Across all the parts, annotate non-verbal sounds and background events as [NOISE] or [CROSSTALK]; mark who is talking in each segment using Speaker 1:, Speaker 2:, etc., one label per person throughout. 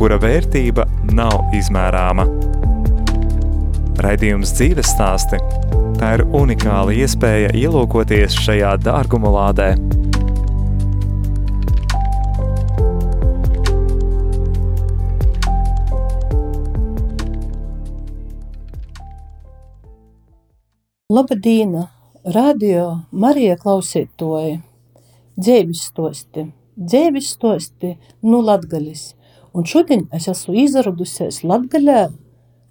Speaker 1: kura vērtība nav izmērāma. Raidījums dzīves stāsti – tā ir unikāla iespēja ielūkoties šajā dārguma lādē.
Speaker 2: Labadīna! Radio Marija klausītoji! Dzēvis stosti! Dzēvis stosti nu latgalis. Un šodien es esmu izradusies Latgaļā,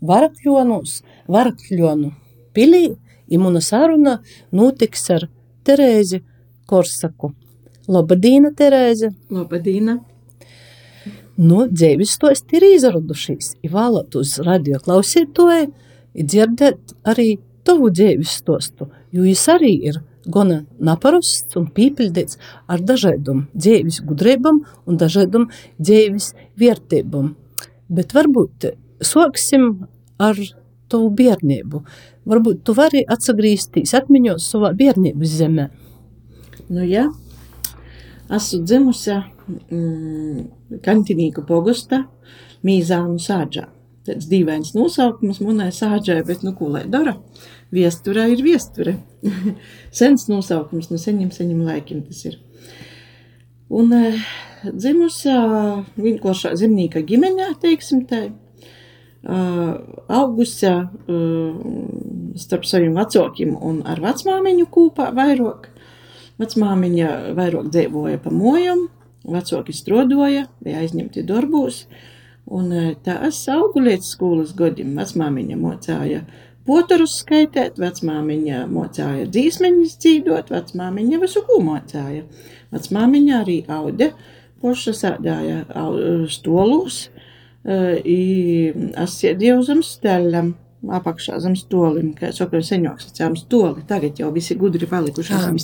Speaker 2: Varakļonos, Varakļonu pilī, i muna saruna notiks ar Terēzi Korsaku. Labadīna, Terēze!
Speaker 3: Labadīna!
Speaker 2: Nu, dzēvis stosti ir izradušies. I vēlētos radio klausītoji, i dzirdēt arī tavu dzīves stostu, jo viņš arī ir gana naparasts un pīpildīts ar dažādām dzīves gudrībām un dažādām dzīves vērtībām. Bet varbūt sāksim ar tavu bērnību. Varbūt tu vari atgriezties atmiņos savā bērnības zemē.
Speaker 3: Nu, jā, esmu dzimusi mm, Kantinīku pogastā, Mīzānu sāģā. Tāds dīvains nosaukums manai sāģai, bet nu ko lai dara? Viesturē ir viesture. [LAUGHS] Sens nosaukums no seniem, seniem laikiem tas ir. Un e, dzimusi vienkāršā zemnieka ģimenē, teiksim tā, augusi starp saviem vecākiem un ar vecmāmiņu kopā vairāk. Vecmāmiņa vairāk dzīvoja pa mojam, vecāki strodoja, bija aizņemti darbos. Un tā es augu līdz skolas godiem. Vecmāmiņa mocāja potarus skaitēt, vecmāmiņa mocāja dzīsmeņus dzīdot, vecmāmiņa visu ko mocāja. Vecmāmiņa arī aude, poša sādāja stolūs, es sēdēju zem steļam apakšā zem stolim, kā saka, senjoks sacām stoli. Tagad jau visi gudri palikuši zem.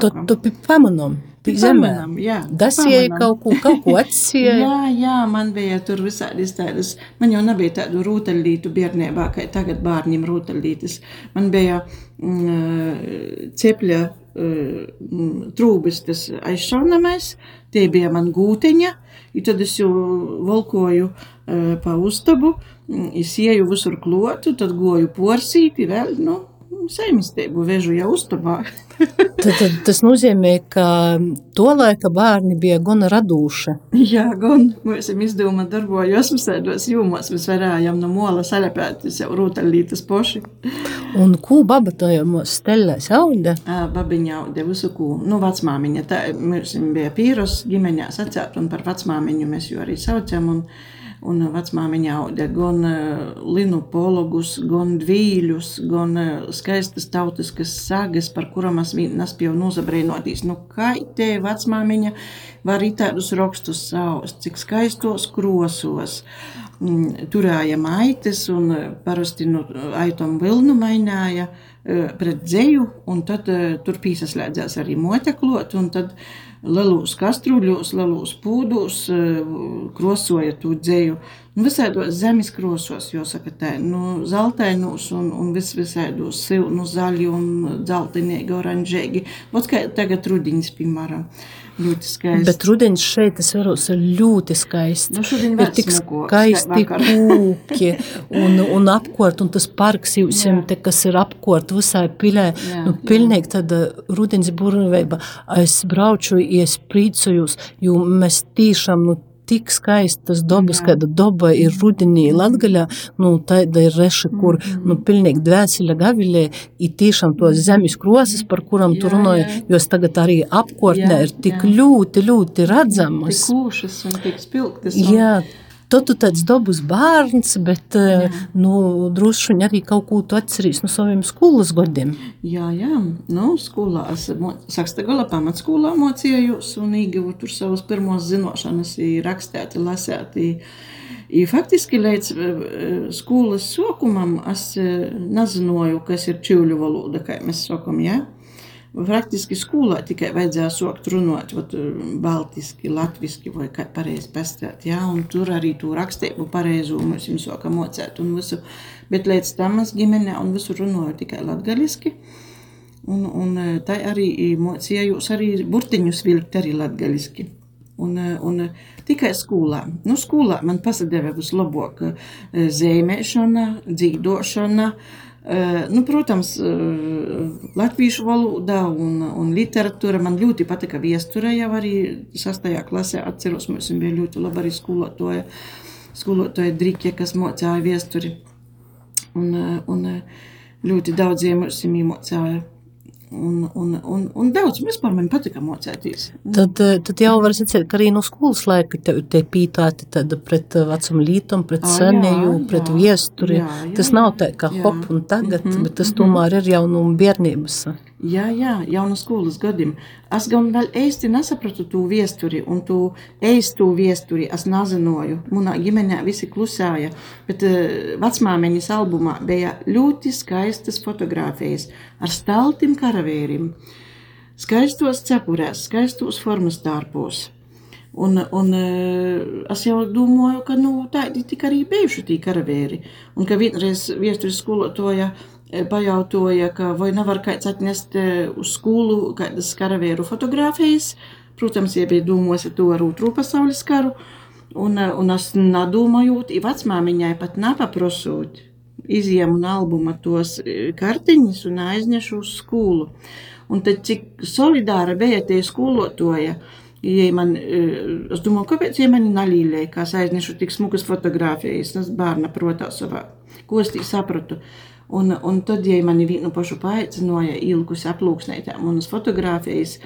Speaker 2: Tu, tu pi pamanam, pi zemē.
Speaker 3: Jā.
Speaker 2: Dasieja
Speaker 3: pamanam.
Speaker 2: kaut ko, kaut ko [LAUGHS] atsieja.
Speaker 3: Jā, jā, man bija tur visādas tādas, man jau nebija tādu rūteļlītu bērnībā, kā tagad bērniem rūteļlītes. Man bija mm, cepļa mm, trūbis tas aizšaunamais, tie bija man gūteņa, i tad es jau volkoju uh, pa ustabu, mm, es ieju visur klotu, tad goju porsīti vēl, nu, saimistēbu vežu jau ustabā. [LAUGHS]
Speaker 2: Tad, tad tas nozīmē, ka to laika bērni bija gana radūši.
Speaker 3: Jā, gan mēs esam izdomājuši darbojos visādos jūmos, mēs varējām no mola salepēt jau rūtaļlītas poši.
Speaker 2: Un ko baba tajos steļās auda?
Speaker 3: Babiņa aude visu ko, nu, vecmāmiņa, tā, mēs bija pīros ģimeņās atcēt, un par vecmāmiņu mēs jau arī saucam, un un vecmāmiņa auga gan linu pologus, gan dvīļus, gan skaistas tautiskas sagas, par kurām es nespēju nozabrīnotīs. Nu, kā te vecmāmiņa var arī tādus rakstus saust, cik skaistos krosos. Turēja maites un parasti no aitom vilnu maināja pret dzēju, un tad tur pīsaslēdzās arī moteklot, un tad lielos kastruļos, lielos pūdos, krosoja to dzēju. Nu, visādos zemes krosos, jo saka, tā, nu, zeltainos un, un vis visādos silnu zaļi un dzeltenīgi, oranžēgi. Vot kā tagad rudiņas, piemēram. Ļoti skaisti.
Speaker 2: Bet rudenis šeit, es varu, ir ļoti skaists.
Speaker 3: Nu,
Speaker 2: ir tik
Speaker 3: smuko,
Speaker 2: skaisti [LAUGHS] kūki un, un apkort, un tas parks jūsim, te, kas ir apkort visai pilē.
Speaker 3: Jā,
Speaker 2: nu, pilnīgi tāda rudenis burvība. Es brauču, es priecājos, jo mēs tiešām, nu, tik skaistas dabas,
Speaker 3: Jā.
Speaker 2: kāda daba ir rudenī Latgaļā, nu, tāda ir reša, kur,
Speaker 3: Mhm.
Speaker 2: nu, pilnīgi dvēsele gavilē, ir tiešām tos zemes krosas, par kuram tu
Speaker 3: Jā,
Speaker 2: runāji,
Speaker 3: jā.
Speaker 2: jo es tagad arī apkortnē
Speaker 3: Jā,
Speaker 2: ir tik
Speaker 3: jā.
Speaker 2: ļoti, ļoti redzamas.
Speaker 3: Tik kūšas un tik spilgtas. Un...
Speaker 2: Jā, tu tu tāds dabas bērns, bet, eh,
Speaker 3: Jā.
Speaker 2: nu, droši vien arī kaut ko tu atceries no saviem skolas godiem.
Speaker 3: Jā, jā, nu, skolā es mo- Sakstagala pamatskolā mocījos un ieguvu tur savas pirmos zinošanas, i rakstēt, i faktiski līdz skolas sokumam es nezināju, kas ir čivļu valoda, kā mēs sakam, ja? Praktiski skolā tikai vajadzēja sākt runāt vat, baltiski, latviski vai kā pareizi pastāt, ja? un tur arī to rakstību pareizu mums sāka mocēt bet līdz tam es ģimenē un visu runāju tikai latgaliski. Un, un tā arī mocīja jūs arī burtiņus vilkt arī latgaliski. Un, un tikai skolā. Nu, skolā man pasadeva vislabāk zīmēšana, dzīvošana. Nu, protams, latviešu valoda un, un literatūra man ļoti patika viesturē jau arī sastajā klasē. Atceros, mums bija ļoti labi arī skolotāja, skolotāja Drikja, kas mocāja viesturi. Un, un ļoti daudziem mums iemocāja Un, un, un, un daudz vispār man patika mocēties.
Speaker 2: Tad, eh, tad jau var sacīt, ka arī no skolas laika tev te pītāti pret eh, vecumu lītum, pret senēju, pret viesturi. Jā, jā, tas nav tā kā jā. hop un tagad, mm -hmm, bet tas mm -hmm. tomēr ir jau no bērnības.
Speaker 3: Jā, jā, jau no skolas gadiem. Es gan vēl īsti nesapratu to viesturi, un to īstu viesturi es nezināju. Manā ģimenē visi klusēja, bet uh, vecmāmiņas albumā bija ļoti skaistas fotogrāfijas ar staltim karavīrim, skaistos cepurēs, skaistos formas tārpos. Un, un uh, es jau domāju, ka nu, tādi tika arī bijuši tie karavīri, un ka vienreiz viesturis skolotāja pajautāja, ka vai nevar kāds atnest e, uz skolu kādas karavīru fotogrāfijas. Protams, ja bija domāts to ar otru pasaules karu, un, e, un es nedomājot, ja vecmāmiņai pat nepaprosot, izjemu no albuma tos kartiņus un aiznešu uz skolu. Un tad, cik solidāra bija tie skolotoja, ja man, es domāju, kāpēc ja mani nalīlēja, kā es aiznešu tik smukas fotogrāfijas, es bērna protā savā kostī sapratu. Un, un tad, ja mani vienu pašu paaicināja ilgus aplūksnēt manas fotogrāfijas,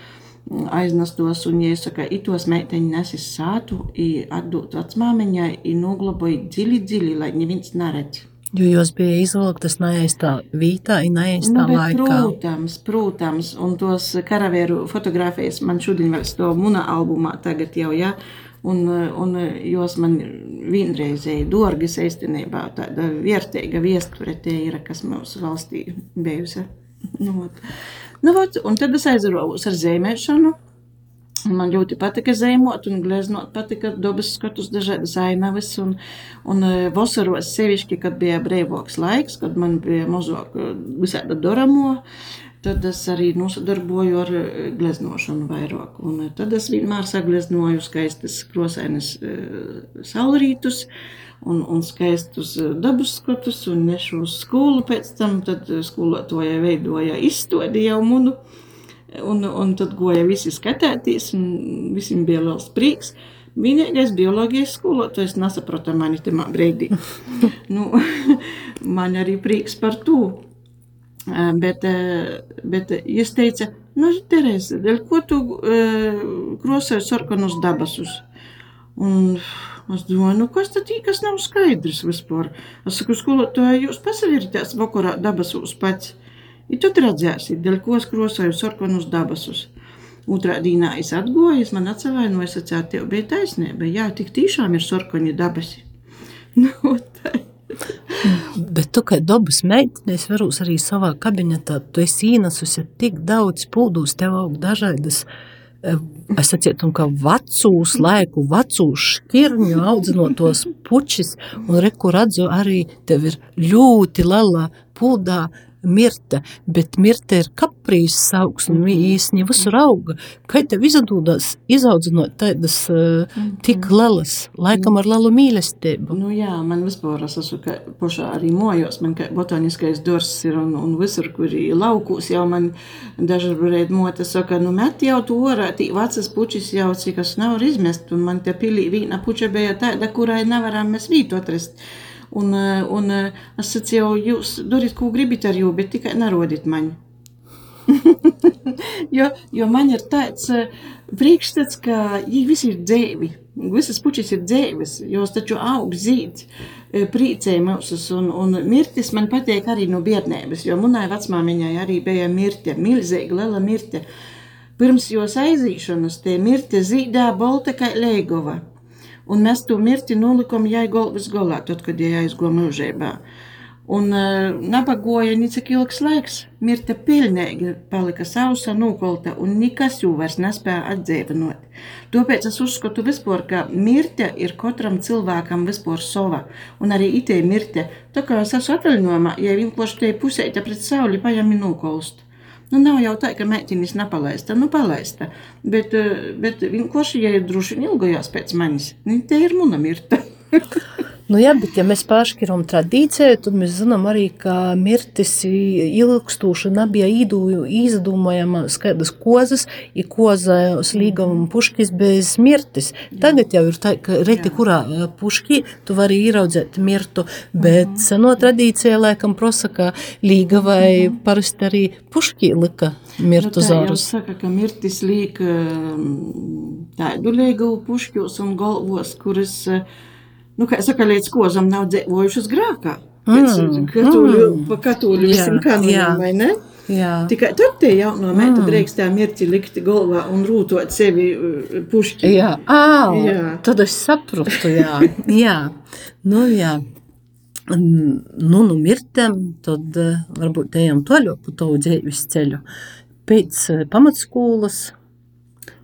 Speaker 3: mm, aiznestos un iesaka, itos meiteņi nesis sātu, atdot vecmāmiņai, i noglaboja dziļi, dziļi, lai neviens neredz.
Speaker 2: Jo jūs bija izvilktas neaizstā vītā, neaizstā nu, laikā.
Speaker 3: Protams, protams, un tos karavieru fotogrāfijas man šodien vēl stāv muna albumā tagad jau, jā, ja, Un, un jos man vienreizēji dārgas īstenībā tāda vērtīga viesture tie ir, kas mūsu valstī bijusi. Nu, ot. nu, ot, un tad es aizravos ar zīmēšanu. Man ļoti patika zīmot un gleznot, patika dabas skatus, dažādas ainavas. Un, un vasaros sevišķi, kad bija brīvāks laiks, kad man bija mazāk visāda doramo, Tad es arī nosadarboju ar eh, gleznošanu vairāk. Un eh, tad es vienmēr sagleznoju skaistas krosainas uh, saulrītus un, un skaistus dabas skotus un nešu uz skolu pēc tam. Tad skolotāja veidoja izstodi jau munu. Un, un tad goja visi skatēties, un visiem bija liels prieks. Vienīgais bioloģijas skolotājs nesaprata mani tajā brīdī. [LAUGHS] nu, [LAUGHS] man arī prieks par to. Bet, bet es teicu, nu, Terēze, dēļ ko tu krosēji sarkanus dabasus? Un es domāju, nu, kas tad ir, kas nav skaidrs vispār? Es saku, skolotāji, jūs pasavirties vakarā dabasos pats. I tad redzēsiet, dēļ ko es krosēju sarkanus dabasus. Otrā dienā es atgoju, man atsavainoju, es atcēlu, tev bija taisnība. Jā, tik tiešām ir sarkani dabasi. [LAUGHS] nu, tā.
Speaker 2: Bet tu, kā dabas meitene, es varu arī savā kabinetā, tu esi ienesusi tik daudz pūdus, tev aug dažādas, eh, es atcietu, ka vecūs laiku, vecūs šķirņu audzinotos pučis, un reku redzu arī tev ir ļoti liela pūdā, mirte, bet mirte ir kaprīs augs un īsni visur auga. Kā tev izdodās izaudzinot tādas uh, tik lielas, laikam ar lielu mīlestību?
Speaker 3: Nu jā, man vispār es esmu pašā arī mojos, man kā botaniskais dors ir un, un visur, kur ir laukūs, jau man dažreiz mote saka, nu met jau to orā, tī vecas pučis jau, cik es nevaru izmest, un man te pilī vīna puča bija tāda, kurai nevaram mēs vītu atrast. Un, eh, un eh, es sacīju, jūs dariet, ko gribat ar jū, bet tikai nerodiet mani. [LAUGHS] jo, jo man ir tāds uh, priekšstats, ka viņi visi ir dzīvi. Visas puķis ir dzīves, jos taču aug zīd, priecē mūsus, un, un mirtis man patīk arī no bērnības, jo munai vecmāmiņai arī bija mirte, milzīga, liela mirte. Pirms jos aizīšanas tie mirte zīdā bolta kā Leigova. Un mēs to mirti nolikam jai galvas galā, tad, kad jai aizgo mūžībā. Un uh, nabagoja nicik ilgs laiks, mirta pilnīgi palika sausa, nūkolta, un nekas jau vairs nespēja atdzīvinot. Tāpēc es uzskatu vispār, ka mirta ir katram cilvēkam vispār sava, un arī itē mirta. Tā kā es esmu atvaļinājumā, ja vienkārši te pusēta pret sauli pajami nūkolst. Nu, nav jau tā, ka meitinis nepalaista, nu palaista, bet, bet vienkārši, ja ir droši ilgojās pēc manis, te ir muna mirta. [LAUGHS]
Speaker 2: Nu, jā, bet ja mēs pāršķiram tradīciju, tad mēs zinām arī, ka mirtis ilgstoši nebija izdomājama skaidrs kozas, ir koza slīgam puškis bez mirtis. Tagad jau ir tā, ka reti kurā puškī tu vari ieraudzēt mirtu, bet mm -hmm. seno tradīcija laikam prosaka līga vai mm -hmm. parasti arī puškī lika mirtu nu, zārus.
Speaker 3: saka, ka mirtis līk tādu līgu puškjos un galvos, kuras uh, nu, kā saka, līdz kozam nav dzīvojušas grākā. Mm, katoļu, mm. Pa katoļu visam kanonam, vai ne? Jā. Tikai tad tie jauno meita mm. drīkstā mirti likt galvā un rūtot sevi uh, pušķi.
Speaker 2: Jā, Ā, jā. tad es saprotu, jā. [LAUGHS] jā. Nu, jā. Nu, nu mirtam, tad uh, varbūt ejam toļo pa tavu dzīves ceļu. Pēc uh, pamatskolas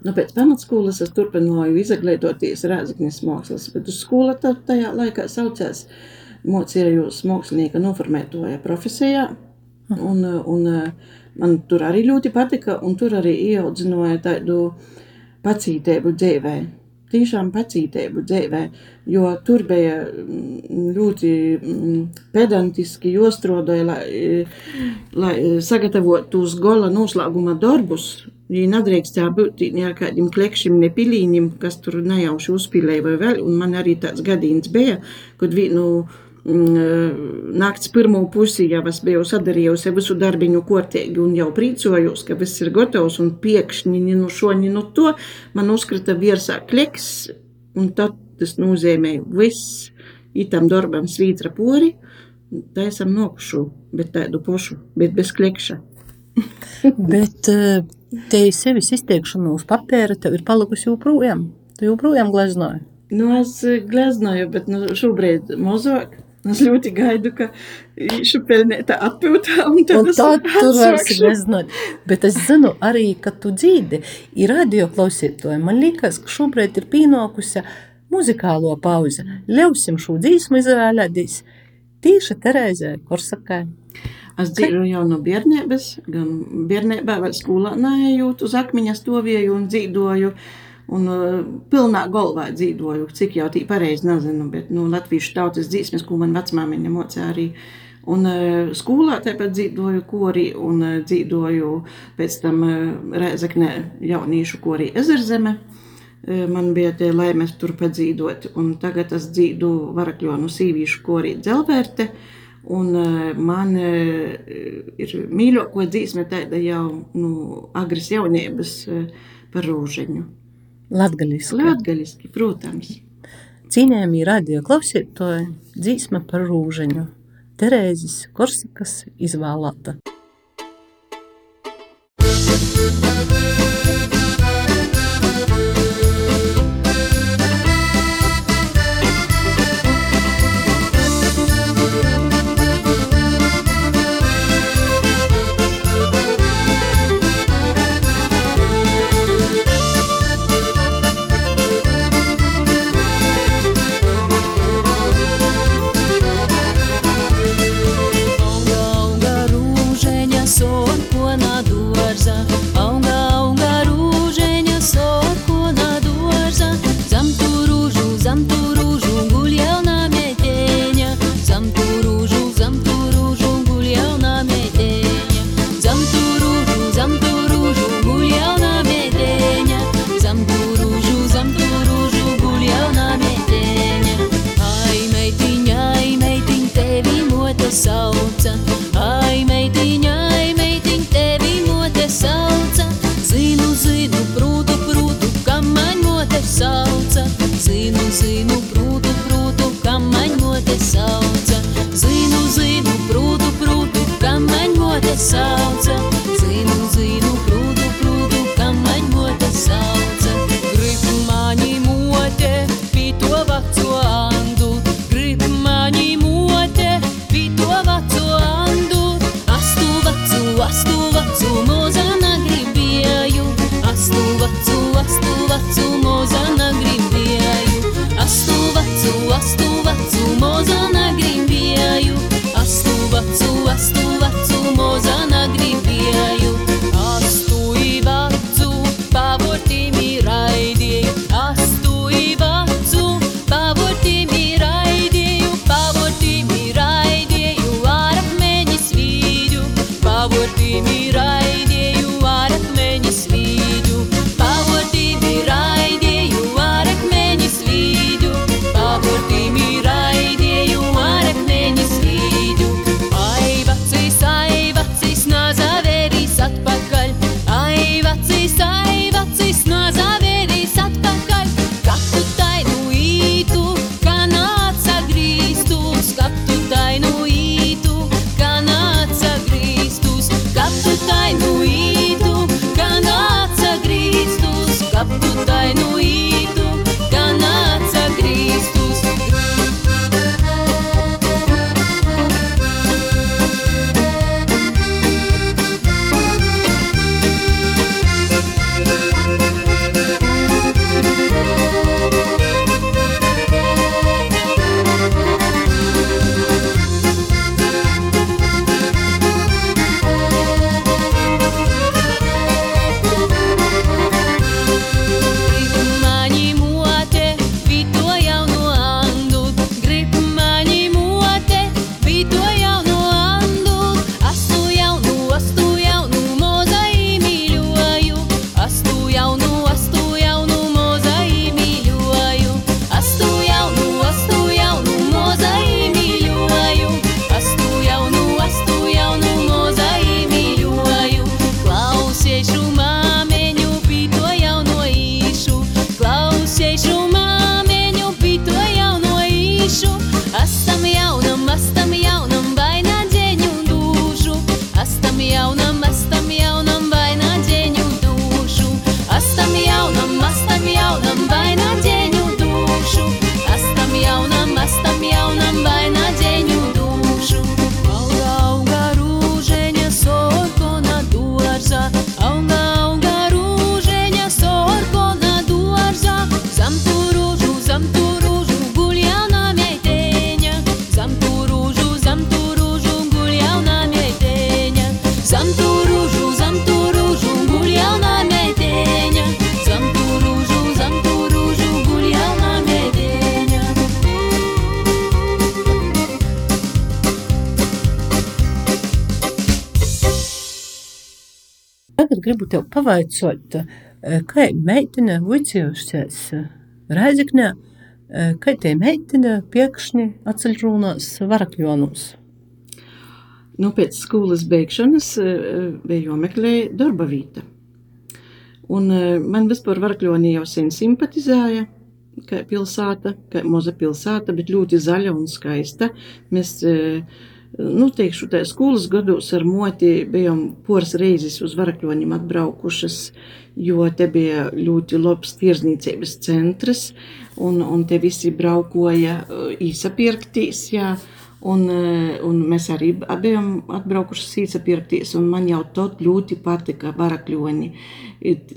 Speaker 3: Nu, pēc pamatskolas es turpināju izglītoties Rēzaknis mākslas, bet uz skola tajā laikā saucās mocījos mākslinieka noformētoja profesijā, un, un man tur arī ļoti patika, un tur arī ieaudzināja tādu pacītību dzīvē. Tiešām pacītību dzīvē, jo tur bija mm, ļoti mm, pedantiski jostrodoja, lai, lai sagatavotu uz gola noslēguma darbus, Viņa nedrīkstēja būt ar kādiem klekšiem, ne pilīņiem, kas tur nejauši uzpīlēja vai vēl. Un man arī tāds gadījums bija, kad vienu mm, nakts pirmo pusi jau es biju sadarījusi visu darbiņu kārtīgi un jau priecājos, ka viss ir gatavs un piekšņi no nu šo, no nu to man uzkrita virsā kleks, un tad tas nozīmē viss itam darbam svītra pori, taisam nokušu, bet tādu pošu, bet bez klekša. [LAUGHS]
Speaker 2: bet uh, te sevis izteikšana uz papēra tev ir palikusi joprojām. Tu joprojām gleznoji.
Speaker 3: Nu, es eh, gleznoju, bet nu, šobrīd mazāk. Es ļoti gaidu, ka īšu pelnīta atpūtā un tad, un tad
Speaker 2: tu varēsi gleznot. Bet es zinu arī, ka tu dzīdi ir radio klausītoji. Man liekas, ka šobrīd ir pienākusi muzikālo pauze. Ļausim šo dzīsmu izvēlēties tīši Terēzē Korsakai.
Speaker 3: Es dzīvoju jau no bērnības, gan bērnībā, vai skolā neejot uz akmeņa stovieju un dzīvoju. Un uh, pilnā galvā dzīvoju, cik jau tī pareizi nezinu, bet nu, latviešu tautas dzīsmes, ko man vecmāmiņa mocīja arī. Un uh, skolā tāpat dzīvoju kori un uh, dzīvoju pēc tam uh, Rēzaknē jauniešu kori Ezerzeme. Uh, man bija tie laimes tur padzīdot, un tagad es dzīdu Varakļonu sīvīšu kori Dzelvērte. Un uh, man uh, ir mīļākā dzīsme tāda jau nu, agras jaunības par rūžiņu.
Speaker 2: Latgaliski.
Speaker 3: Latgaliski, protams.
Speaker 2: Cīņējumī radio klausītāji dzīsme par rūžiņu. Terēzes Korsakas izvēlēta. Pavaicot, eh, kā meitene vicējusies Rēziknē, eh, kā te meitene piekšņi atceļrūnās varakļonos?
Speaker 3: Nu, pēc skolas beigšanas bija jāmeklē darba vieta. Un man vispār varakļoni jau sen simpatizēja kā pilsēta, kā maza pilsēta, bet ļoti zaļa un skaista. Mēs, nu, teikšu, tā skolas gados ar moti bijām poras reizes uz varakļoņiem atbraukušas, jo te bija ļoti labs tirzniecības centrs, un, un te visi braukoja īsapirktīs, jā. Un, un mēs arī bijām atbraukuši sīca pirkties, un man jau tot ļoti patika varakļoni.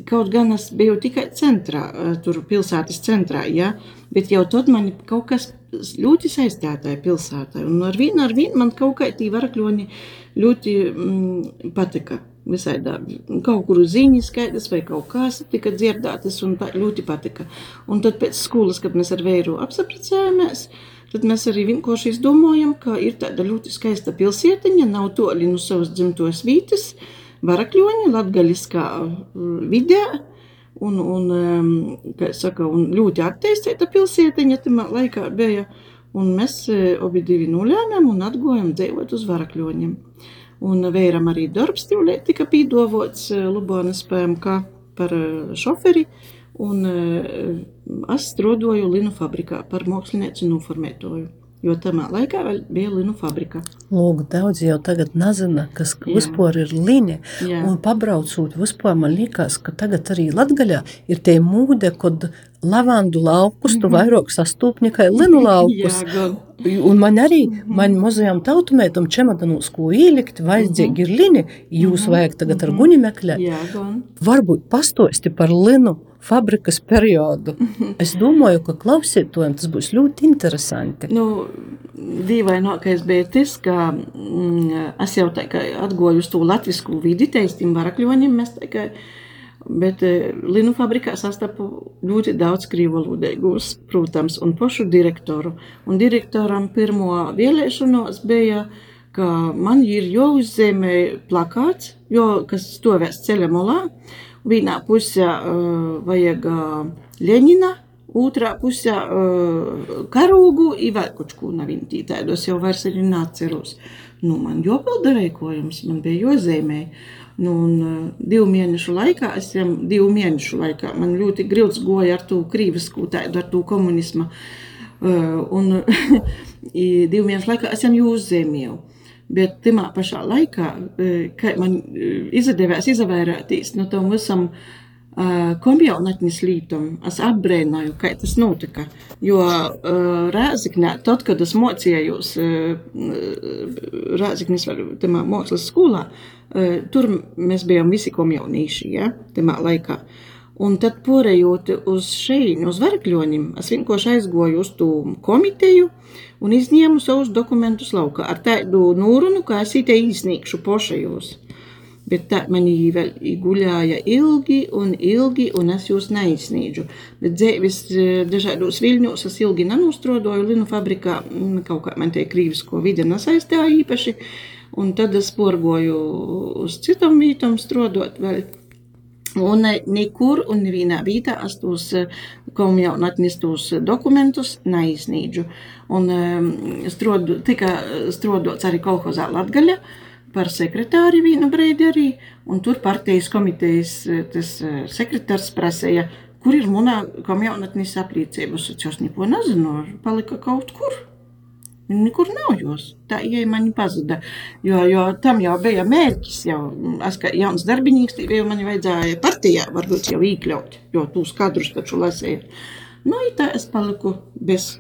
Speaker 3: Kaut gan es biju tikai centrā, tur pilsētas centrā, ja, bet jau tad man kaut kas ļoti saistītāja pilsētā. Un ar vienu, ar vienu man kaut kā tī varakļoni ļoti mm, patika. Visādā kaut kur ziņas skaidrs vai kaut kas tika dzirdētas un tā ļoti patika. Un tad pēc skolas, kad mēs ar vēru apsapricējāmies, tad mēs arī vienkārši izdomājam, ka ir tāda ļoti skaista pilsētiņa, nav toļi no savas dzimtos vītas, varakļoņa, latgaļiskā vidē, un, un, saka, un ļoti attīstīta pilsētiņa tamā laikā bija, un mēs abi divi nolēmām un atgojam dzīvot uz varakļoņiem. Un vēram arī darbs tīvlēt tika pīdovots Lubonas PMK par šoferi, un es strādāju Linu fabrikā par mākslinieci noformētoju. Jo tajā laikā vēl bija Linu fabrika.
Speaker 2: Lūk, daudz jau tagad nezina, kas vispār ir līnija. Un pabraucot, vispār man liekas, ka tagad arī Latgaļā ir tie mūde, kad lavandu laukus, tu mhm. vairāk sastūpņi kā linu [LAUGHS] laukus. Jā, Un man arī, mhm. man mazajam tautumētam čemadanos, ko ielikt, vajadzīgi ir lini, jūs vajag tagad ar guņi meklēt.
Speaker 3: Jā, gan.
Speaker 2: Varbūt pastosti par linu fabrikas periodu. Es domāju, ka klausītājiem tas būs ļoti interesanti.
Speaker 3: Nu, Dīvainākais bija tas, ka mm, es jau tā kā atgoju uz to latvisku vidi, teistim varakļoņiem, mēs tā kā, bet e, linu fabrikā sastapu ļoti daudz krīvolūdēgūs, protams, un pošu direktoru. Un direktoram pirmo vēlēšanos bija, ka man ir jāuzzīmē plakāts, jo, kas stovēs ceļa molā, Vienā pusē uh, vajag uh, Leņina, otrā pusē uh, karūgu, vēl kaut ko nav viņi tādos jau vairs arī neatceros. Nu, man jopilda rēkojums, man bija jozīmē. Nu, un divu mēnešu laikā, es jau divu mēnešu laikā, man ļoti grūts goja ar to krīvisku tādu, ar to komunismu. Un [LAUGHS] divu mēnešu laikā es jau uzzīmēju. Bet tajā pašā laikā, e, kad man e, izdevās izvairīties no tam visam uh, komjaunatnes lītam, es apbrēnoju, kā tas notika. Jo Rēziknē, tad, kad es mocījos Rēziknes mākslas skolā, tur mēs bijām visi komjaunīši, ja, tajā laikā. Un tad, porējot uz šejienu, uz varakļoņiem, es vienkārši aizgoju uz to komiteju, un izņēmu savus dokumentus laukā ar tādu nūrunu, kā es te īsnīgšu pošajos. Bet tā man vēl guļāja ilgi un ilgi, un es jūs neizsniedzu. Bet dzēvis e, dažādos viļņos es ilgi nenustrodoju Linu fabrikā, kaut kā man te krīvisko vide nesaistēja īpaši, un tad es porgoju uz citam vītam strodot vēl Un nekur un nevienā vietā es tos komjaunatnes tos dokumentus neizsniedzu. Un um, strodu, tika strodots arī kolhozā Latgaļa par sekretāri vienu brīdi arī, un tur partijas komitejas tas sekretārs prasēja, kur ir manā komjaunatnes apliecības. Es jau neko nezinu, palika kaut kur. Nekur nav jūs. Tā ieja mani pazuda. Jo, jo tam jau bija mērķis. Jau, es kā jauns darbinīgs, jau man vajadzēja partijā varbūt jau iekļaut, jo tūs kadrus taču lasīja. Nu, tā es paliku bez.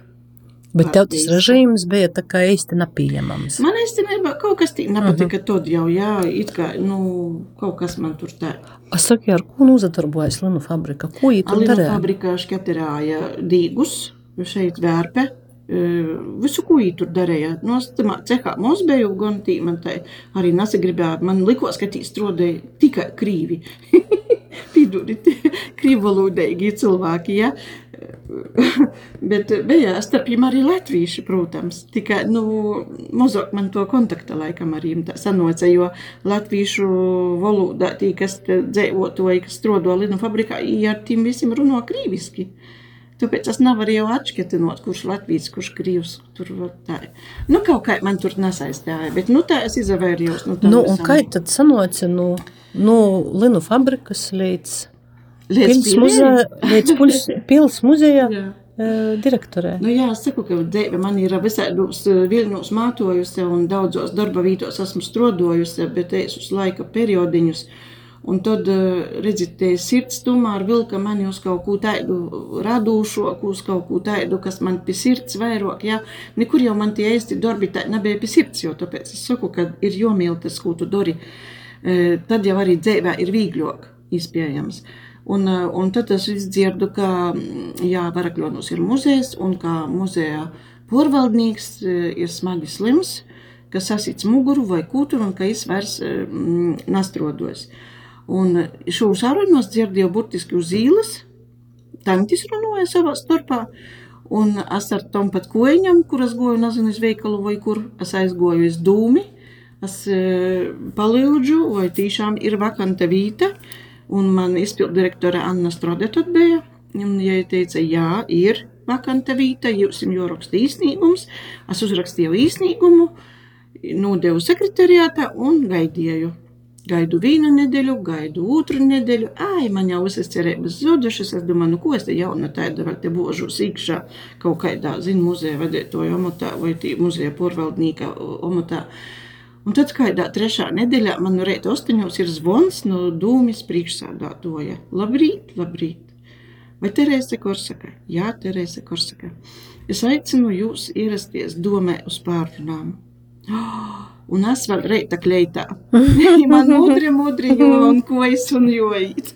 Speaker 2: Bet tev tas režīms bija tā kā īsti nepieņemams.
Speaker 3: Man īstenībā kaut kas tī nepatika uh -huh. tad jau, jā, it kā, nu, kaut kas man tur tā.
Speaker 2: Es saku, ar ko nu uzadarbojas Linu fabrika? Ko viņi tur darīja?
Speaker 3: Linu fabrikā šķeterāja dīgus, šeit vērpe, Visu, ko viņi tur darīja. No nu, cehā mums bija gan tī, man tai arī nesagribēja. Man likās, ka tī strādāja tikai krīvi. [LAUGHS] Pīduri, [LAUGHS] krīvalūdīgi cilvēki, ja. [LAUGHS] bet bija starp viņiem arī latvieši, protams. Tikai, nu, mazāk man to kontakta laikam ar viņiem tā sanoca, jo latviešu valodā tī, kas dzēvotoja, kas strodo linu fabrikā, ar tiem visiem runā krīviski. Tāpēc es nevaru jau atšķirt, kurš Latvijas, kurš Krievs tur tā. Nu, kaut kā man tur nesaistīja, bet nu, tā es izvērījos.
Speaker 2: Nu, nu, un kā tad sanoca no, no Linu fabrikas līdz Līdz muzeja, līdz pils, pils [LAUGHS] muzeja direktorē.
Speaker 3: Nu, jā, es saku, ka dzīve man ir visādos vilnos mātojusi un daudzos darba vītos esmu strodojusi, bet es uz laika periodiņus. Un tad, redziet, tie sirds tomēr vilka mani uz kaut ko tādu radošāku, uz kaut ko tādu, kas man pie sirds vairāk, jā. Nekur jau man tie īsti darbi tā nebija pie sirds, jo tāpēc es saku, ka ir jomīl tas, ko tu dari. Tad jau arī dzīvē ir vīgļāk izpējams. Un, eh, un tad es dzirdu, ka jā, Varakļonos ir muzejs un ka muzeja porvaldnieks eh, ir smagi slims, ka sasits muguru vai kūturu un ka es vairs mm, nastrodos. Un šo sarunos dzirdēju burtiski uz īles, tantis runāja savā starpā, un es ar tom pat koiņam, kuras goju, nezinu, uz veikalu vai kur, es aizgoju uz dūmi, es e, palīdzu, vai tiešām ir vakanta vīta, Un man izpildu direktore Anna Strodeta bija. Un viņa teica, jā, ir vakanta vīta, jums ir jāraksta īsnīgums. Es uzrakstīju īsnīgumu, nodevu sekretariātā un gaidīju. Gaidu vienu nedēļu, gaidu otru nedēļu. Ai, man jau visas cerības zudušas. Es domāju, nu, ko es te jauna tāda vēl te božos iekšā kaut kādā, zinu, muzeja vadītoja omatā vai tī muzeja porvaldnīka omatā. Uh, Un tad kādā trešā nedēļā man no rīta astoņos ir zvons no dūmis priekšsādātoja. Labrīt, labrīt! Vai Terēze Korsaka? Jā, Terēze Korsaka. Es aicinu jūs ierasties domē uz pārrunām. [GASPS] Oh, un es vēl reita kleitā. man mudri, mudri, jo un ko es un jojīt.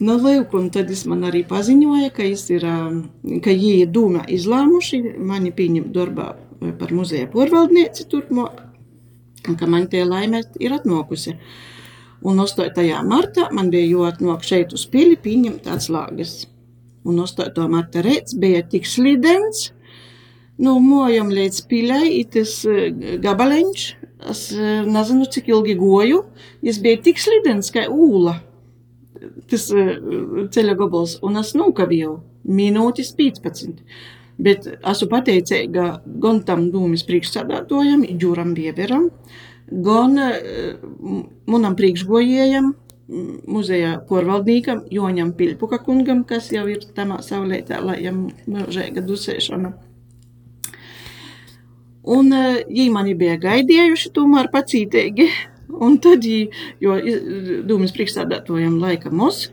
Speaker 3: Nu, lūk, un tad es man arī paziņoja, ka, ir, ka viņi ir dūmā izlēmuši mani pieņemt darbā par muzeja porvaldnieci turpmāk un ka man tie laime ir atnokusi. Un 8. martā man bija jāatnāk šeit uz pili pieņemt atslēgas. Un 8. marta rīts bija tik slidens, nu, mojam līdz pilai, tas e, gabaleņš, es e, nezinu, cik ilgi goju, es bija tik slidens, kā ūla, tas e, ceļa gabals, un es nokavēju minūtes 15. Bet esmu pateicīga gan tam dūmis priekšsādātojam, Džuram Bieberam, gan manam priekšgojējam, muzeja porvaldniekam Joņam Pilpuka kungam, kas jau ir tamā saulētā, lai jam mūžēga dusēšana. Un viņi mani bija gaidījuši tomēr pacītīgi, [LAUGHS] un tad, jo dūmis priekšsādātojam laika mūs,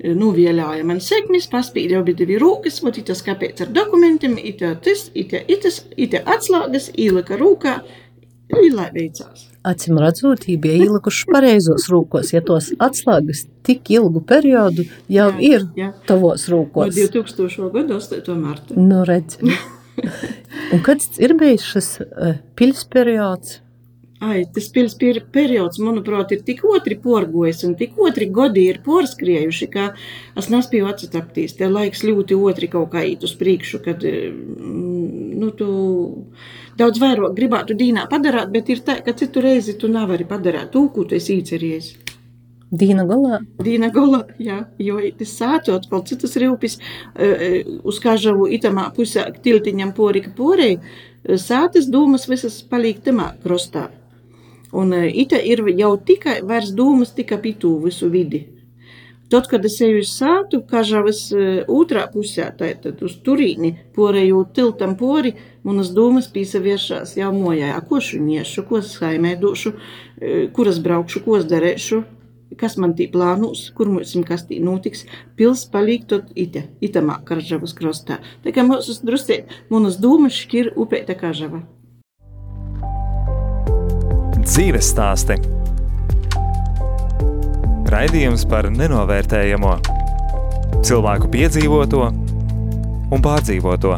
Speaker 3: novieļāja man sekmes, paspīd jau bija divi rūkas, vot itas kāpēc ar dokumentiem, ite tas, ite itas, ite atslēgas, ielika rūkā, ir lai veicās.
Speaker 2: Acim redzot, viņi bija ielikuši pareizos rūkos, ja tos atslēgas tik ilgu periodu jau jā, ir jā. tavos rūkos.
Speaker 3: No 2000. gada 8. marta.
Speaker 2: Nu, redz. [LAUGHS] Un kad ir bijis šis uh, piļs periods?
Speaker 3: Ai, tas pils periods, manuprāt, ir tik otri porgojis un tik otri gadi ir porskriejuši, ka es nespēju atsataptīs. Te laiks ļoti otri kaut kā īt uz priekšu, kad, mm, nu, tu daudz vairāk gribētu dīnā padarāt, bet ir tā, ka citu reizi tu nevari padarāt to, ko tu esi īcerējis.
Speaker 2: Dīna golā.
Speaker 3: Dīna golā, jā, jo tas sācot, vēl citas rūpis uz kažavu itamā pusē tiltiņam porika porei, sātas dūmas visas paliek tamā krostā. Un e, ita ir jau tikai vairs dūmas tika pitū visu vidi. Tad, kad es eju uz sātu, kažavas e, otrā pusē, tad uz turīni, porējot tiltam pori, manas dūmas pīsaviešās jau mojā, ko šuniešu, ko saimēdošu, e, kuras braukšu, ko darēšu, kas man tī plānūs, kur mums kas tī notiks, pils palīk tot ite, itamā kažavas krostā. Tā kā mums drusē, manas dūmas šķir upēta kažava.
Speaker 1: Dzīves stāsti Raidījums par nenovērtējamo cilvēku piedzīvoto un pārdzīvoto.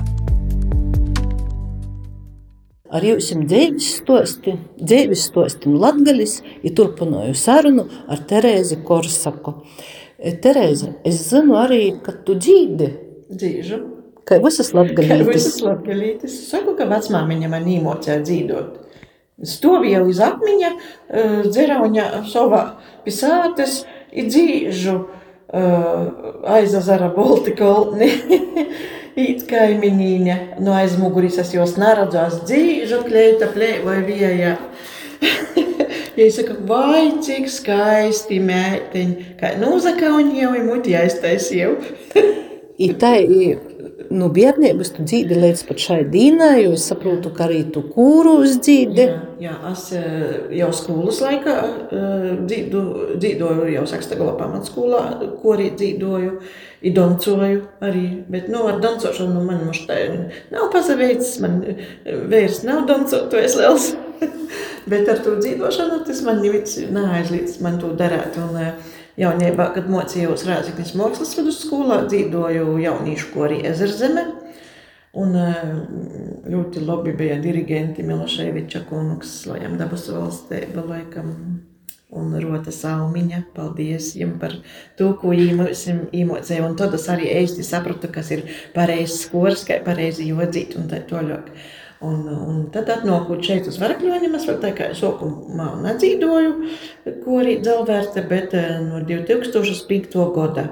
Speaker 2: Ar jums dzīves stosti, dzīves stosti Latgalis, ja turpināju sarunu ar Terēzi Korsaku. Terēze, es zinu arī, ka tu dzīdi
Speaker 3: dzīžu.
Speaker 2: Kā visas
Speaker 3: Kā
Speaker 2: latgalītes.
Speaker 3: visas latgalītes. Saku, ka vecmāmiņa man īmocēja dzīdot. Stovīja uz akmiņa, eh, dzerauņa savā pisātes, i dzīžu uh, aizazara Baltikolni. [LAUGHS] Īt kaiminīne, no aizmuguris es jos neradzās dzīžu, kleita plēvoja vējā. [LAUGHS] Ja es saku, vai cik skaisti mētiņi, kā nūzakauņi jau ir muti aiztaisīju. [LAUGHS]
Speaker 2: Tā nu, bērnības tu dzīvi līdz pat šai dīnai, jo es saprotu, ka arī tu kūru uz dzīvi.
Speaker 3: Jā, jā, es eh, jau skolas laikā eh, dzīvoju, jau Sakstagala pamatskolā, ko arī dzīvoju, i dancoju arī, bet, nu, ar dancošanu man mums tā nav pasaveicis, man eh, vērs nav dancotojs liels, [LAUGHS] bet ar to dzīvošanu tas man neaizlīdz man to darēt, un jaunībā, kad mocījos Rāziknis mākslas vidusskolā, dzīvoju jauniešu kori Ezerzeme, Un eh, ļoti labi bija dirigenti Miloševiča kungs, lai viņam dabas valstība laikam. Un Rota Saumiņa, paldies jums par to, ko īmocēja. Un tad es arī īsti sapratu, kas ir pareizs skors, kā pareizi jodzīt un tā toļāk. Un, un tad atnākot šeit uz Varakļoņiem, es vēl tā kā sokumā nedzīvoju, ko arī dzelvērte, bet eh, no 2005. gada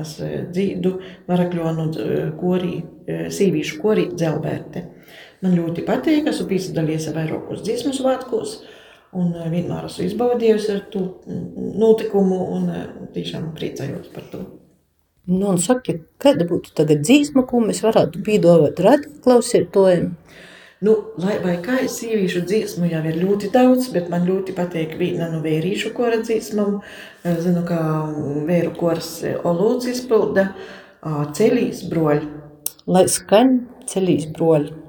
Speaker 3: es eh, dzīdu Varakļonu eh, korī, sīvīšu korī dzelvērte. Man ļoti patīk, esmu piedalījies vairākos dziesmu svētkos, un vienmēr esmu izbaudījusi ar to mm, notikumu, un tiešām priecājos par to.
Speaker 2: Nu, un saki, kāda būtu tagad dzīsma, ko mēs varētu piedāvāt radioklausītājiem?
Speaker 3: Nu, lai vai kā sieviešu dziesmu jau ir ļoti daudz, bet man ļoti patīk viena no vērīšu kora dziesmām. Zinu, ka vēru kors Olūds izpilda ceļīs broļi.
Speaker 2: Lai skan ceļīs broļi.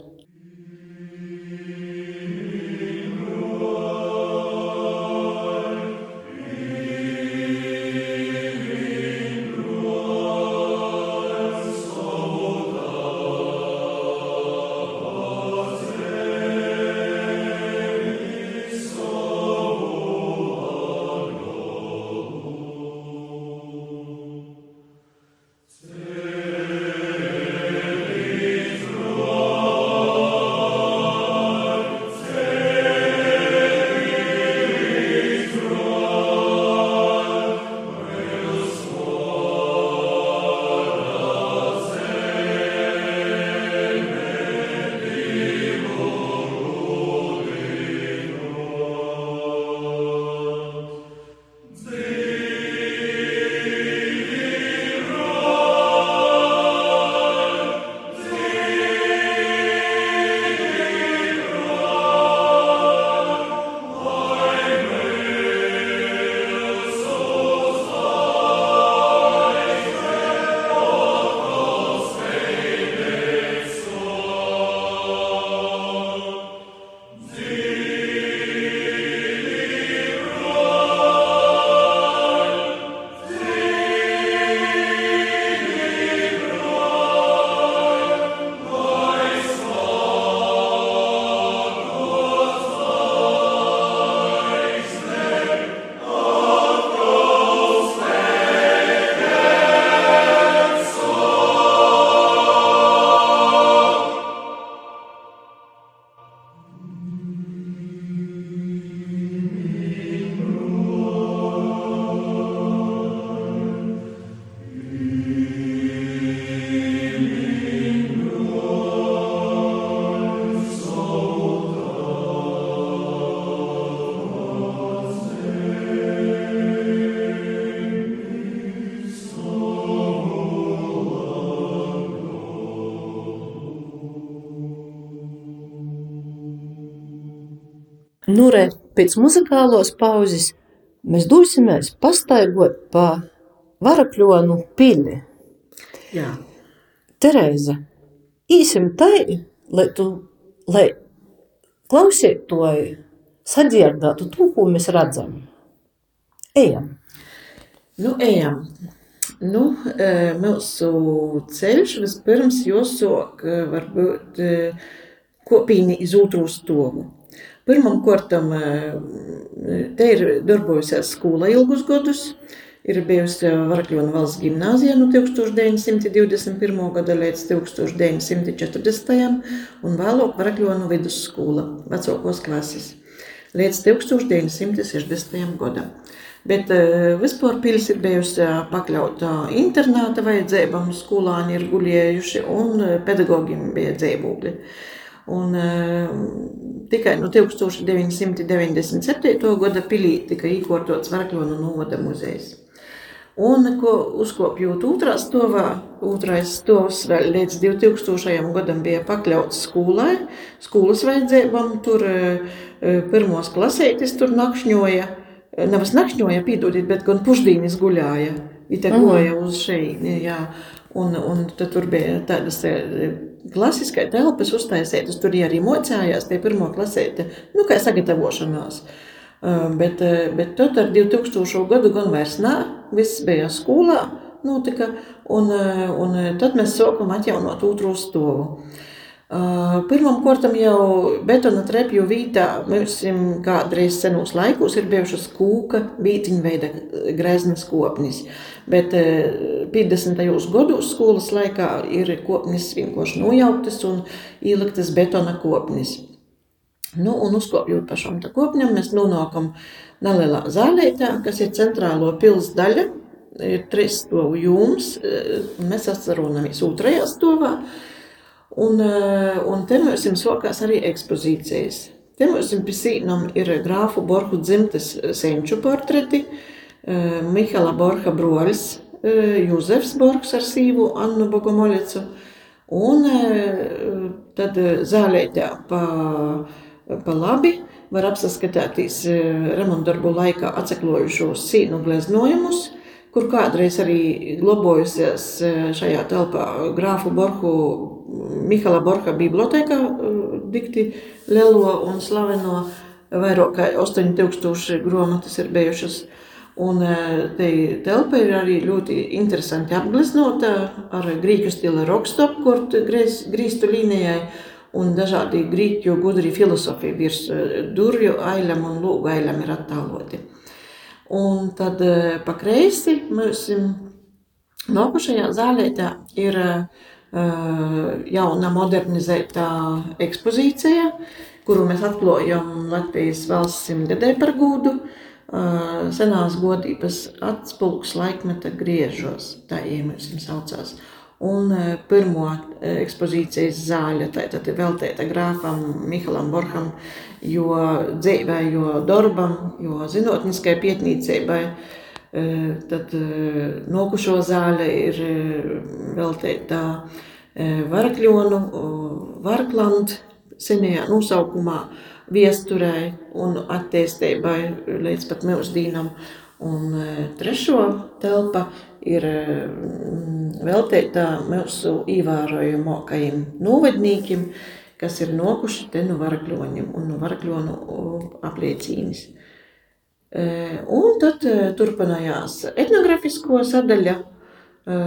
Speaker 2: Pēc muzikālos pauzes mēs dosimies pastaigot pa Varakļonu pili.
Speaker 3: Jā,
Speaker 2: Tereza, īsim tai, lai tu, lai klausītoji sadzirdētu to, ko mēs redzam. Ejam!
Speaker 3: nu ejam. Nu, eh, mūsu ceļš vispirms jāsāk varbūt eh, kopīgi iz otru stovu. Pirmam kārtam te ir darbojusies skola ilgus gadus. Ir bijusi Varakļona valsts gimnāzija no 1921. gada līdz 1940. un vēlāk Varakļona vidusskola, vecākos klases, līdz 1960. gadam. Bet uh, vispār pils ir bijusi pakļauta internāta vajadzībām, skolāni ir guļējuši un pedagogiem bija dzīvokļi. Un, uh, tikai no 1997. gada pilī tika īkortots Varakļonu novada muzejs. Un, ko uzkopjot otrā stāvā, otrais stāvs līdz 2000. gadam bija pakļauts skolai, skolas vajadzībām. Tur pirmos klasētis tur nakšņoja, nevis nakšņoja, piedodiet, bet gan pušdīnis guļāja. Ite goja uz šeini, jā. Un, un tur bija tādas klasiskai telpas uztaisītas, tur arī mocējās tie pirmo klasēti, nu, kā sagatavošanās. Bet, bet tad ar 2000. gadu gan vairs nā, viss bija skolā notika, un, un tad mēs sākam atjaunot otro stāvu. Pirmam kortam jau betona trepju vītā, mēs kādreiz senos laikos ir bijušas kūka, vītiņa veida greznas kopnis. Bet 50. gados skolas laikā ir kopnis vienkārši nojauktas un ieliktas betona kopnis. Nu, un uzkopjot pa šām kopņam, mēs nonākam nelielā zālētā, kas ir centrālo pils daļa, ir trīs stovu jūms, un mēs atceronamies otrajā stovā, un, un te mēs jums sokās arī ekspozīcijas. Te mums pie sīnam ir grāfu Borhu dzimtes senču portreti, Mihala Borha broļs, Jūzefs Borgs ar sīvu Annu Bogomoļecu, un tad zālētā pa pa labi var apskatīties remontdarbu laikā atseklojušos sīnu gleznojumus, kur kādreiz arī globojusies šajā telpā grāfu Borhu, Mihala Borha bibliotēkā dikti lielo un slaveno vairāk kā 8000 grāmatas ir bijušas. Un te telpa ir arī ļoti interesanti apgleznota ar grieķu stila rokstopu, kur grīstu līnijai un dažādi grieķu gudri filozofi virs durvju ailam un lūgu ailam ir attēloti. Un tad eh, pa kreisi mums nākošajā zālētā ir uh, jauna modernizēta ekspozīcija, kuru mēs atklājam Latvijas valsts simtgadē par gūdu. Uh, senās godības atspulgs laikmeta griežos, tā iemesls saucās. Un e, pirmo e, ekspozīcijas zāle tātad ir veltīta grāfam Mihalam Borham, jo dzīvē, jo darbam, jo zinātniskai pietnīcībai. E, tad nokušo zāle ir veltīta Varakļonu, Varaklandu senajā nosaukumā, viesturē un attīstībai līdz pat mūsdienam. Un trešo telpa ir veltīta mūsu ievērojamākajiem novadniekiem, kas ir nokuši te no varakļoņiem un no varakļonu apliecīnis. E, un tad e, turpinājās etnografisko sadaļa, e,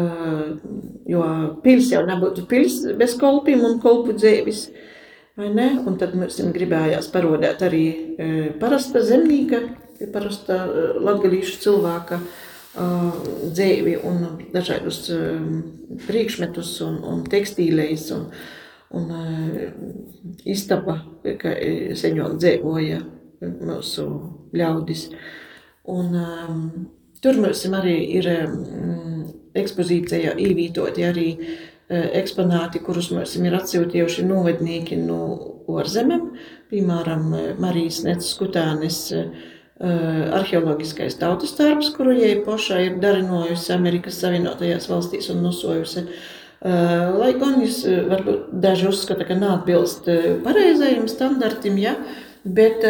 Speaker 3: jo pils jau nebūtu pils bez kolpiem un kolpu dzēvis, vai ne? Un tad mums gribējās parodēt arī parasta zemnīka, parasta latgalīšu cilvēka, dzīvi un dažādus priekšmetus un, un tekstīlēs un, un istaba, ka seņot dzīvoja mūsu ļaudis. Un, um, tur mums arī ir um, ekspozīcijā ievītoti arī uh, eksponāti, kurus mums ir atsūtījuši novednieki no ārzemēm, piemēram, Marijas uh, Eh, arheoloģiskais tautas darbs, kuru jai pašai ir darinojusi Amerikas Savienotajās valstīs un nosojusi. Lai gan eh, varbūt daži uzskata, ka neatbilst pareizajam standartam, ja, bet,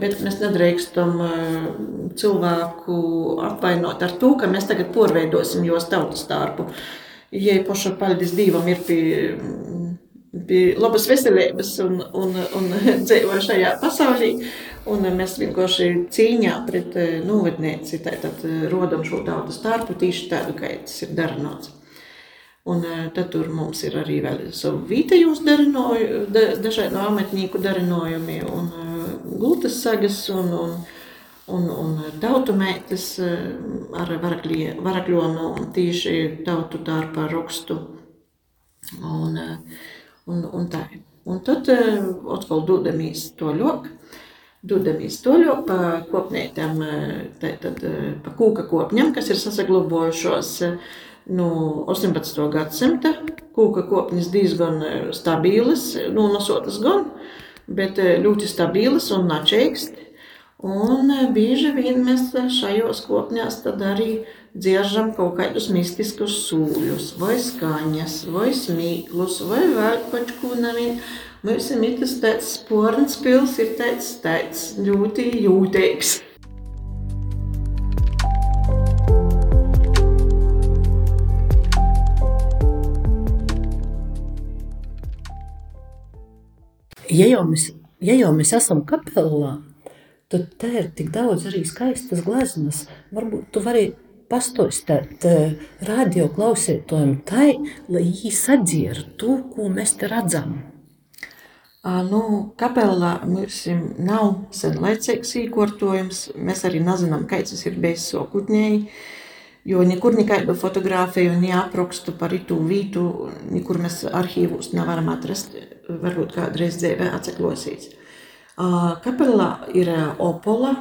Speaker 3: bet mēs nedrīkstam cilvēku apvainot ar to, ka mēs tagad porveidosim jos tautas dārbu. Jai paša paldies Dievam ir pie bija labas veselības un, un, un [LAUGHS] dzīvoja šajā pasaulī. Un mēs vienkārši cīņā pret novednieci rodam šo tādu starpu tieši tādu, kā tas ir darinots. Un eh, tad tur mums ir arī vēl savu vītējos darinoju, da, dažādu ametnieku darinojumi un gultas sagas un, un, un, un tautumētis ar varakļonu tīši tautu dārpa rakstu. Un, un, un tā. Un tad atkal dodamies to ļok, dodamies to ļok pa kopnētām, tātad pa kūka kopņam, kas ir sasaglobojušos no 18. gadsimta. Kūka kopņas diezgan stabilas, nu, nosotas gan, bet ļoti stabilas un načēksti. Un bieži vien mēs šajos kopņās tad arī dzieržam kaut kādus mistiskus sūļus, vai skaņas, vai smīklus, vai vēl kaut ko nevien. Mums ir tas tāds sporns pils, ir tāds, tāds ļoti jūtīgs.
Speaker 2: Ja jau, mēs, ja jau mēs esam kapelā, tad te ir tik daudz arī skaistas gleznas. Varbūt tu vari pastostāt uh, radio klausītājiem tai, lai viņi sadzird to, ko mēs te redzam.
Speaker 3: Nu, kapelā mums nav senlaicīgs īkortojums. Mēs arī nezinām, kāds tas ir bijis sokutņēji. Jo nekur nekādu fotografiju, ne aprakstu par itu vītu, nekur mēs arhīvos nevaram atrast. Varbūt kādreiz dzīvē atseklosīts. Kapelā ir opola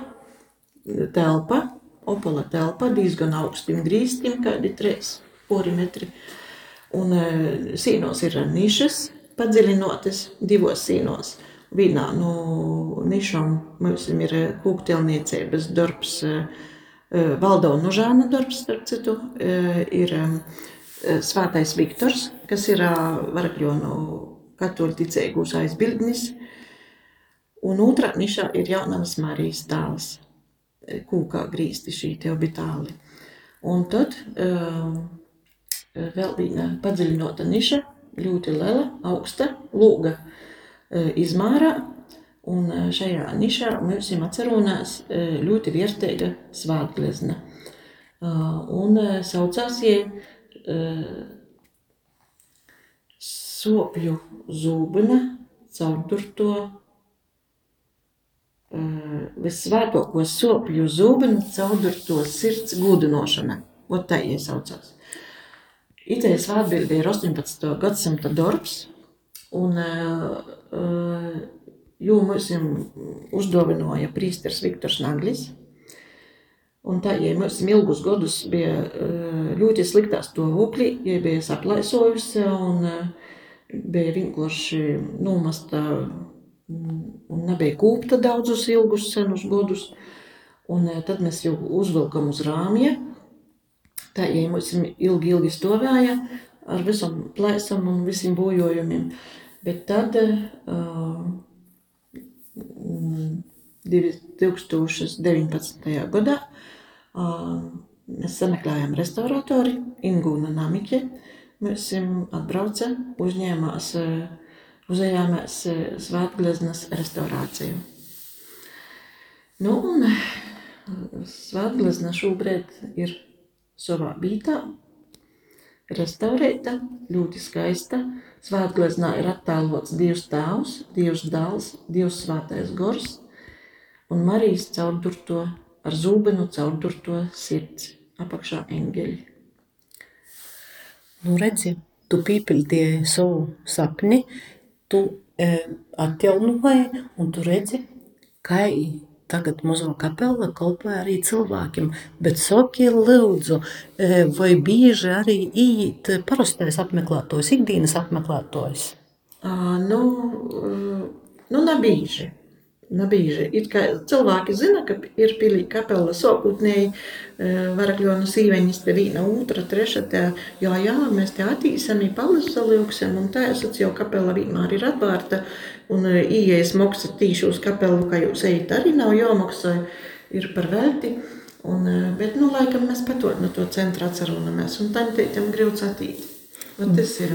Speaker 3: telpa, opola telpa, diezgan augstiem grīstiem, kādi trīs porimetri. Un sīnos ir nišas, padziļinotas divos sīnos. Vienā no nišām mums ir kūktelniecības darbs, Valdo Nužāna darbs, starp citu, ir Svātais Viktors, kas ir Varakļonu katoļu ticīgūs aizbildnis, Un otrā nišā ir jaunās Marijas tēls, kūkā grīsti šī te obitāli. Un tad vēl viena padziļinota niša, ļoti liela, augsta, lūga izmērā, un šajā nišā mums ir atcerunās uh, ļoti vērtīga svātglezna. Uh, un uh, saucās jie uh, sopju zūbina caurdurto visvētāko sopļu zūbenu caurdurto sirds gudinošana. Ot tā iesaucās. Idejas atbildi ir 18. gadsimta darbs, un jū mums uzdovinoja prīsters Viktors Naglis. Un tā, ja mums ilgus gadus bija ļoti sliktā stāvoklī, ja bija saplaisojusi un bija vienkārši nomasta un nebija kūpta daudzus ilgus senus godus. Un tad mēs jau uzvilkam uz rāmja. Tā, ja mums ilgi, ilgi stovēja ar visam plēsam un visiem bojojumiem. Bet tad uh, 2019. gadā uh, mēs sameklējām restauratori Ingūna Namiķe. Mēs atbrauca, uzņēmās e, svētgleznas restaurāciju. Nu, un svētglezna šobrīd ir savā bītā, restaurēta, ļoti skaista. Svētgleznā ir attēlots Dievs tēvs, Dievs dēls, Dievs svētais gors un Marijas caurdurto ar zūbenu caurdurto sirds apakšā eņģeļi.
Speaker 2: Nu redzi, tu pīpildīji savu sapni, tu e, atjaunoji, un tu redzi, kā tagad mazo kapela kalpoja arī cilvēkiem. Bet saki, lūdzu, e, vai bieži arī īt parastais apmeklētājs, ikdienas apmeklētājs?
Speaker 3: Nu, nu, nebīži. Nebīži. Ir kā cilvēki zina, ka ir pilī kapela sākotnēji varakļonu sīveņas te vīna, otra, treša, te, jā, jā, mēs te attīsam, palisaljūksim, un tā esat jau kapela vienmēr ir atvārta, un ieejas moksa tīši uz kapelu, kā jūs ejat, arī nav jāmaksā, ir par velti. Un, bet, nu, laikam mēs patot no to centra atcerunamies, un tam teitam grūts attīt. Un tas ir.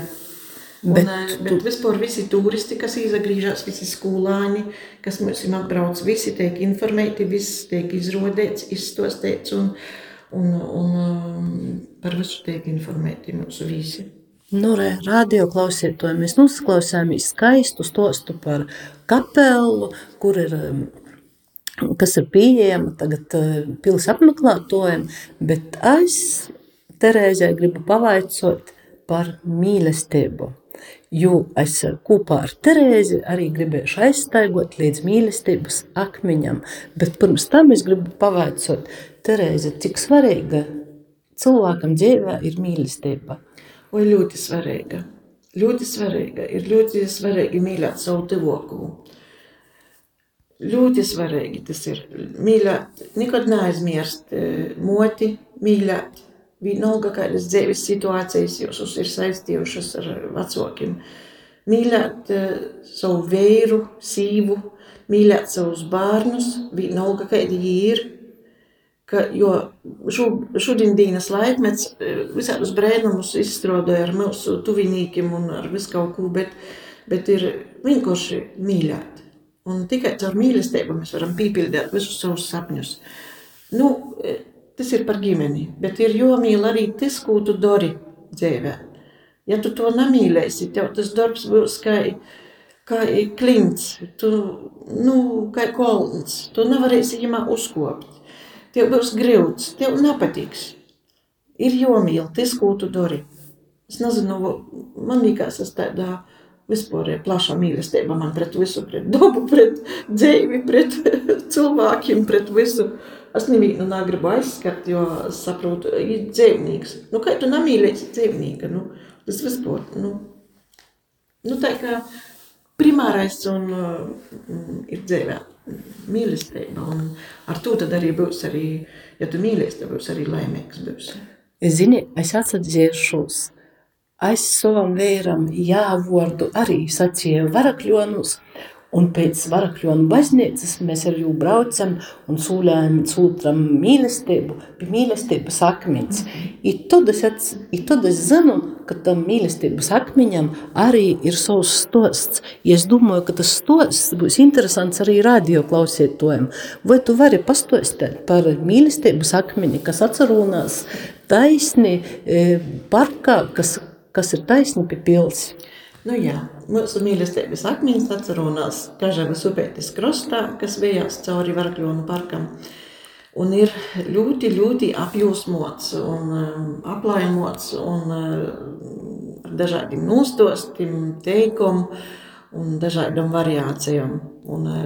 Speaker 3: Mm. Bet, un, bet tu... vispār visi turisti, kas izgriežas, visi skolāni, kas mums ir atbrauc, visi tiek informēti, viss tiek izrodēts, izstostīts un, un, un um, par visu tiek informēti mūsu visi.
Speaker 2: Nu, re, radio klausītāji, mēs uzklausījāmies skaistu stostu par kapelu, kur ir um, kas ir pieejama tagad pils apmeklētojiem, bet es Terēzē gribu pavaicot par mīlestību. Jo es kopā ar Terēzi arī gribēju aizstaigot līdz mīlestības akmeņam, bet pirms tam es gribu pavaicot Terēzi, cik svarīga cilvēkam dzīvē ir mīlestība.
Speaker 3: Oi, ļoti svarīga. Ļoti svarīga. Ir ļoti svarīgi mīlēt savu tuvāko. Ļoti svarīgi tas ir mīlēt, nekad neaizmirst eh, moti, mīlēt. Vienalga, kādas dzīves situācijas jūs ir saistījušas ar vecākiem. Mīlēt uh, savu vīru, sīvu, mīlēt savus bērnus, vienalga, kādi viņi ir. Ka, jo šo, šodien dienas laikmets eh, visādus brēnumus izstrādāja ar mūsu tuvinīkiem un ar visu kaut ko, bet, bet ir vienkārši mīlēt. Un tikai caur mīlestību mēs varam piepildīt visus savus sapņus. Nu, e, tas ir par ģimeni, bet ir jomīl arī tas, ko tu dari dzīvē. Ja tu to nemīlēsi, tev tas darbs būs kā, kā klints, tu, nu, kā kolns. Tu nevarēsi viņam uzkopt. Tev būs grūts, tev nepatiks. Ir jomīl tas, ko tu dari. Es nezinu, man liekas, tas tādā vispār ir plaša mīlestība man pret visu, pret dabu, pret dzīvi, pret [LAUGHS] cilvēkiem, pret visu. Es nevienu negribu aizskart, jo es saprotu, ir dzīvnieks. Nu, kā tu nemīlēsi dzīvnieku? Nu, tas vispār, nu, nu tā kā primārais un mm, ir dzīvē mīlestība. Un ar to tad arī būs arī, ja tu mīlēsi, tad būs arī laimīgs būs.
Speaker 2: Zini, es atsadziešos es savam vīram jāvordu arī sacīju varakļonus, un pēc varakļonu baznīcas mēs ar jū braucam un sūļājam otram mīlestību, pie mīlestības akmens. I tad es, i tad es zinu, ka tam mīlestības akmeņam arī ir savs stosts. Ja es domāju, ka tas stosts būs interesants arī radio klausītājiem. Vai tu vari pastostēt par mīlestības akmeņi, kas atcerunās taisni e, parkā, kas kas ir taisni pie pils.
Speaker 3: Nu jā, mūsu mīlestības akmeņus atcerunās Kažavas upētis krostā, kas vējās cauri Varakļonu parkam. Un ir ļoti, ļoti apjūsmots un um, aplaimots un uh, ar dažādiem nostostiem, teikum un dažādām variācijām. Un uh,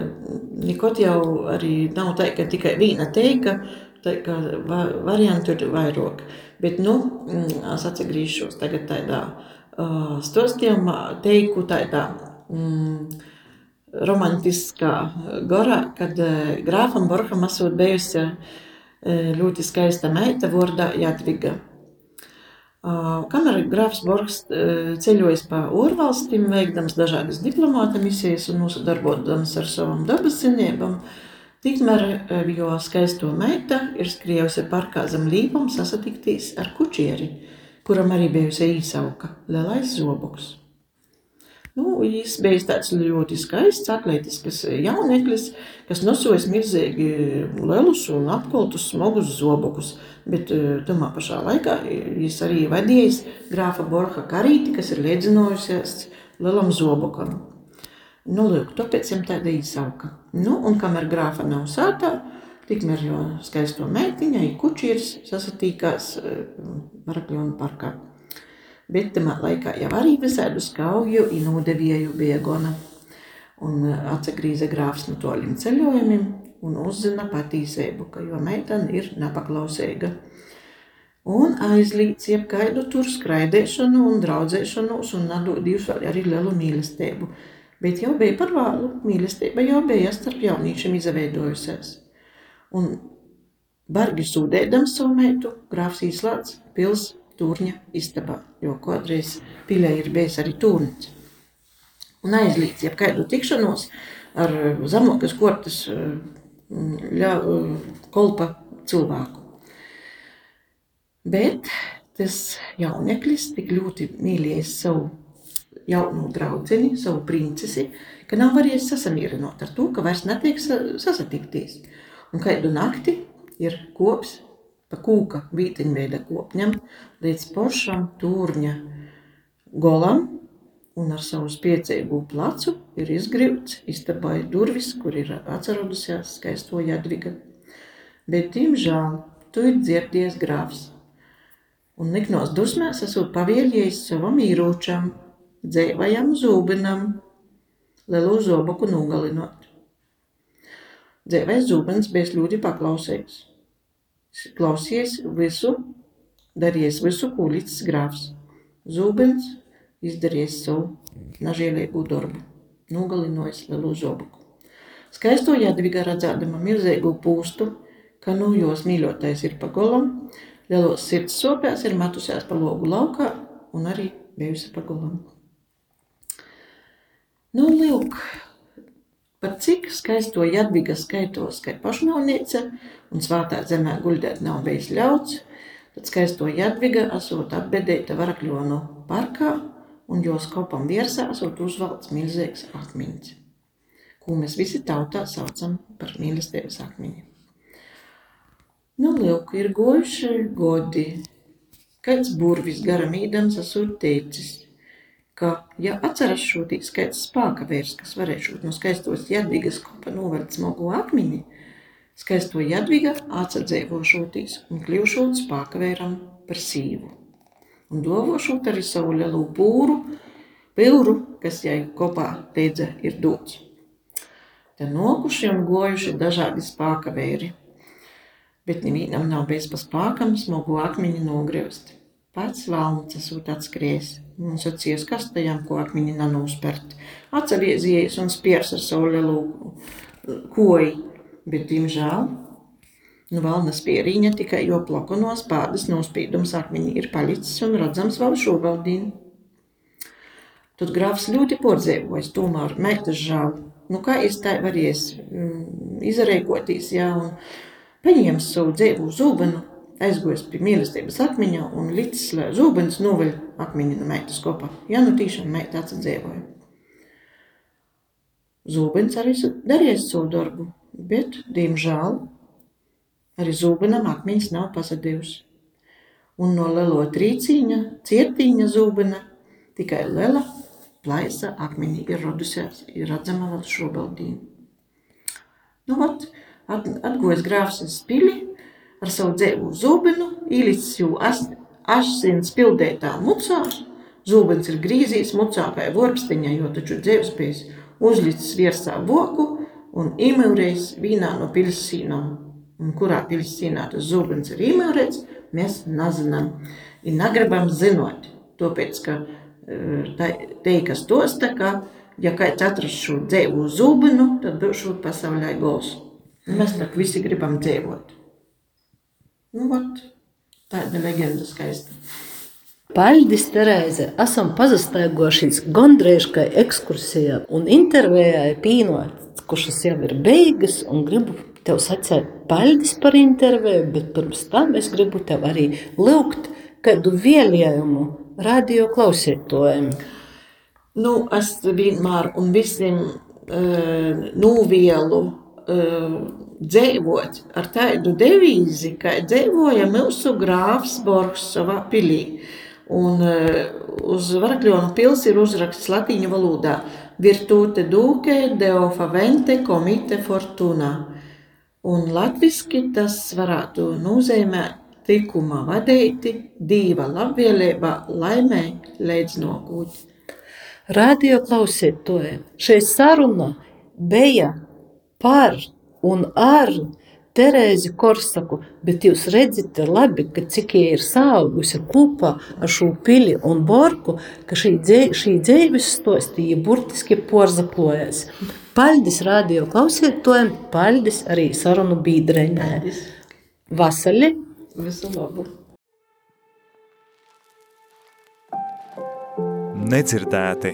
Speaker 3: nekot jau arī nav tā, ka tikai viena teika, tā kā variantu ir vairāk. Bet, nu, mm, es atgriežos tagad tādā uh, stostījumā, teiku tādā mm, romantiskā garā, kad uh, grāfam Borham esot bijusi uh, ļoti skaista meita vārdā Jadviga. Uh, kamēr grāfs Borgs uh, ceļojas pa ārvalstīm, veikdams dažādas diplomāta misijas un nosadarbodams ar savām dabas zinībām, Tikmēr jo skaisto meita ir skriejusi parkā zem līpuma sasatikties ar kučieri, kuram arī bijusi īsauka Lielais zoboks. Nu, viņš bija tāds ļoti skaists, atletisks jauneklis, kas nosojas milzīgi lielus un apkoltus smagus zobokus, bet eh, tomā pašā laikā viņš arī vadījis grāfa Borha karīti, kas ir liedzinojusies lielam zobokam. Nu, lūk, tāpēc viņam tāda īsauka. Nu, un kamēr grāfa nav sātā, tikmēr jau skaisto meitiņa, ir kučīrs, sasatīkās eh, parkā. Bet tamā laikā jau arī visādu skauju un nodevieju bija gona. Un eh, atsagrīza grāfs no toļiem ceļojumiem un uzzina patīsību, ka jo meitene ir nepaklausīga. Un aizlīdz jebkaidu tur skraidēšanu un draudzēšanos un nadodījus arī lielu mīlestību Bet jau bija par vēlu, mīlestība jau bija starp jauniešiem izveidojusies. Un bargi sūdēdams savu meitu, grāfs īslāts pils turņa istabā, jo kādreiz pilē ir bijis arī turņts. Un aizlīdz, ja kādu tikšanos ar zemokas kortas ļa, kolpa cilvēku. Bet tas jauneklis tik ļoti mīlējis savu jaunu draugu, savu princesi, ka nav varējis sasamierināt ar to, ka vairs netiek sasatikties. Un kādu nakti ir kops pa kūka vīteņveida kopņam līdz pošam turņa golam, un ar savu spiecīgu plecu ir izgribts istabai durvis, kur ir atceradusies skaisto Jadviga. Bet, diemžēl, tu ir dzirdies grāvs. Un niknos dusmēs esot pavielies savam īrūčam, dzēvajam zūbenam, lielu zoboku nogalinot. Dzēvais zūbens bija ļoti paklausīgs. Klausies visu, darījies visu, ko līdz grāvs. Zūbens izdarījis savu nažēlīgu darbu, nogalinojis lielu zoboku. Skaisto Jadviga redzēdama milzīgu pūstu, ka nu jos mīļotais ir pa golam, lielos sirds sopēs ir metusies pa logu laukā un arī bijusi pa golam. Nu, lūk, par cik skaisto Jadviga skaitos, ka pašnāvniece un svātā zemē guļdēt nav bijis ļauts, tad skaisto Jadviga esot apbedēta Varakļonu parkā un jos kopam virsā esot uzvalts milzīgs akmeņš, ko mēs visi tautā saucam par mīlestības akmeņu. Nu, lūk, ir gojuši godi, kāds burvis garam īdams esot teicis, ka, ja atceras šo tī skaits spāka vērs, kas varēja šūt no skaistos Jadvigas kopa novērt smogu akmeni, skaisto Jadviga atsadzēvošotīs un kļūšot spāka vēram par sīvu. Un dovošot arī savu lielu pūru, pilru, kas jai kopā teidza ir dots. Te nokuši un gojuši dažādi spāka vēri, bet nevienam nav bijis pa spākam smogu akmeņi nogriezt. Pats valns esot atskries un sacies kastajām, ko akmeņi nanūspert. Atsavieziejies un spiers ar savu lielu koju, bet, diemžēl, nu valnas pierīņa tikai jo plakonos pādas nospīdums akmeņi ir palicis un redzams vēl šovaldīni. Tad grāfs ļoti pordzēvojas, tomēr meitas žēl. Nu, kā es tā varēs mm, izreikotīs, jā, un paņēmis savu dzēvu zūbenu, aizgojas pie mīlestības akmeņa un līdz zūbens noveļ akmeņu no meitas kopā. Jā, nu tīšām meita atsadzēvoja. Zūbens arī darīja savu darbu, bet, diemžēl, arī zūbenam akmeņs nav pasadījusi. Un no lielo trīcīņa, cietīņa zūbena tikai liela plaisa akmeņi ir radusies, ir redzama vēl šobaldīna. Nu, vat, at, atgojas grāfs uz pili ar savu dzēvu zūbenu, īlicis jū asins pildētā mucā, zūbens ir grīzīs mucā kā vorpstiņā, jo taču dzēvs bijis uzlicis virsā voku un imurējis vīnā no pilsīnām. Un kurā pilsīnā tas zūbens ir imurēts, mēs nezinām. Ir negribam zinot, tāpēc, ka teikas tosta, ka, ja kāds atrast šo dzēvu zūbenu, tad būšu pasaulē gols. Mēs tak visi gribam dzīvot. Nu, vat, tāda leģenda skaista.
Speaker 2: Paļdis Terēze, esam pazastaigošies gandrīz kā ekskursijā un intervējā pīnot, kušas jau ir beigas un gribu tev sacēt paļdis par interviju, bet pirms tam es gribu tev arī lūgt kādu vēlējumu radio klausītājiem.
Speaker 3: Nu, es vienmēr un visiem uh, novielu uh, dzīvot ar tādu devīzi, kā dzīvoja mūsu grāfs Borgs savā pilī. Un uh, uz Varakļonu pils ir uzraksts latīņu valodā Virtute duke deo favente comite fortuna. Un latviski tas varētu nozīmēt tikuma vadīti, dīva labvēlībā, laimē līdz nokūt.
Speaker 2: Radio klausītāji, šī saruna bija par un ar Terēzi Korsaku, bet jūs redzat labi, ka cik viņa ir saugusi kopā ar šo pili un borku, ka šī, dzē, šī dzīves stostīja burtiski porzaklojas. Paldies radio klausītājiem, paldies arī sarunu bīdreņē. Vasali!
Speaker 3: Visu labu!
Speaker 1: Nedzirdēti,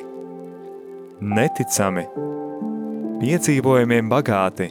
Speaker 1: neticami, piedzīvojumiem bagāti,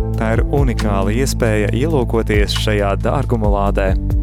Speaker 1: tā ir unikāla iespēja ielūkoties šajā dārguma lādē –